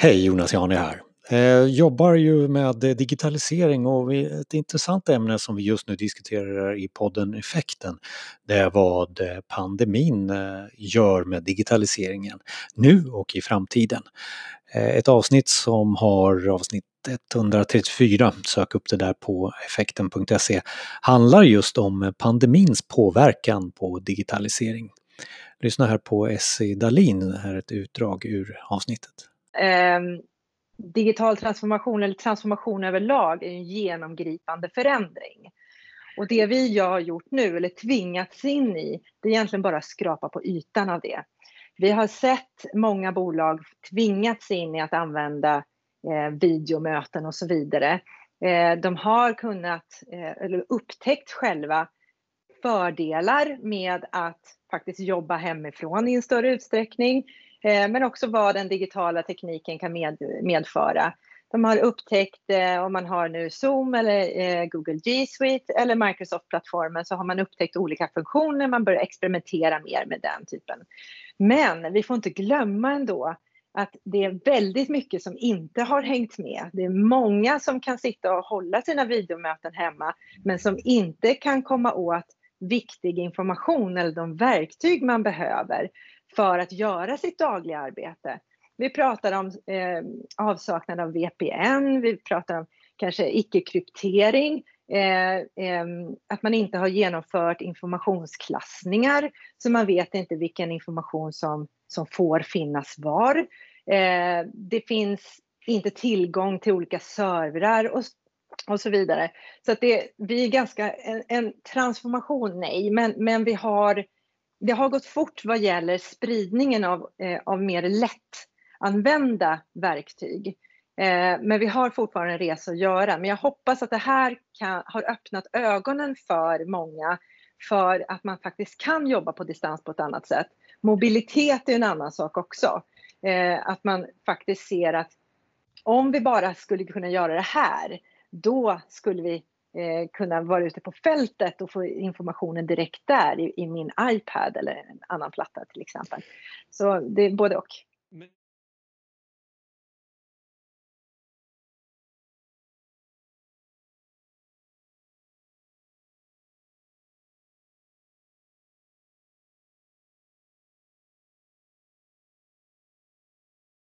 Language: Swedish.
Hej, Jonas Jani här. Jag jobbar ju med digitalisering och ett intressant ämne som vi just nu diskuterar i podden Effekten det är vad eh, pandemin eh, gör med digitaliseringen nu och i framtiden. Ett avsnitt som har avsnitt 134, sök upp det där på effekten.se, handlar just om pandemins påverkan på digitalisering. Lyssna här på Essie Dalin, här är ett utdrag ur avsnittet. Ehm, digital transformation eller transformation överlag är en genomgripande förändring. Och det vi har gjort nu, eller tvingats in i, det är egentligen bara att skrapa på ytan av det. Vi har sett många bolag tvingats in i att använda eh, videomöten och så vidare. Eh, de har kunnat, eh, eller upptäckt själva fördelar med att faktiskt jobba hemifrån i en större utsträckning. Eh, men också vad den digitala tekniken kan med, medföra. De har upptäckt, eh, om man har nu Zoom eller eh, Google G Suite eller Microsoft-plattformen så har man upptäckt olika funktioner, man börjar experimentera mer med den typen. Men vi får inte glömma ändå att det är väldigt mycket som inte har hängt med. Det är många som kan sitta och hålla sina videomöten hemma men som inte kan komma åt viktig information eller de verktyg man behöver för att göra sitt dagliga arbete. Vi pratar om eh, avsaknad av VPN, vi pratar om kanske icke-kryptering, eh, eh, att man inte har genomfört informationsklassningar, så man vet inte vilken information som, som får finnas var. Eh, det finns inte tillgång till olika servrar och, och så vidare. Så att det, vi är ganska, en, en transformation, nej, men, men vi har det har gått fort vad gäller spridningen av, eh, av mer lättanvända verktyg. Eh, men vi har fortfarande en resa att göra. Men jag hoppas att det här kan, har öppnat ögonen för många för att man faktiskt kan jobba på distans på ett annat sätt. Mobilitet är en annan sak också. Eh, att man faktiskt ser att om vi bara skulle kunna göra det här, då skulle vi eh, kunna vara ute på fältet och få informationen direkt där i, i, min iPad eller en annan platta till exempel. Så det är både och.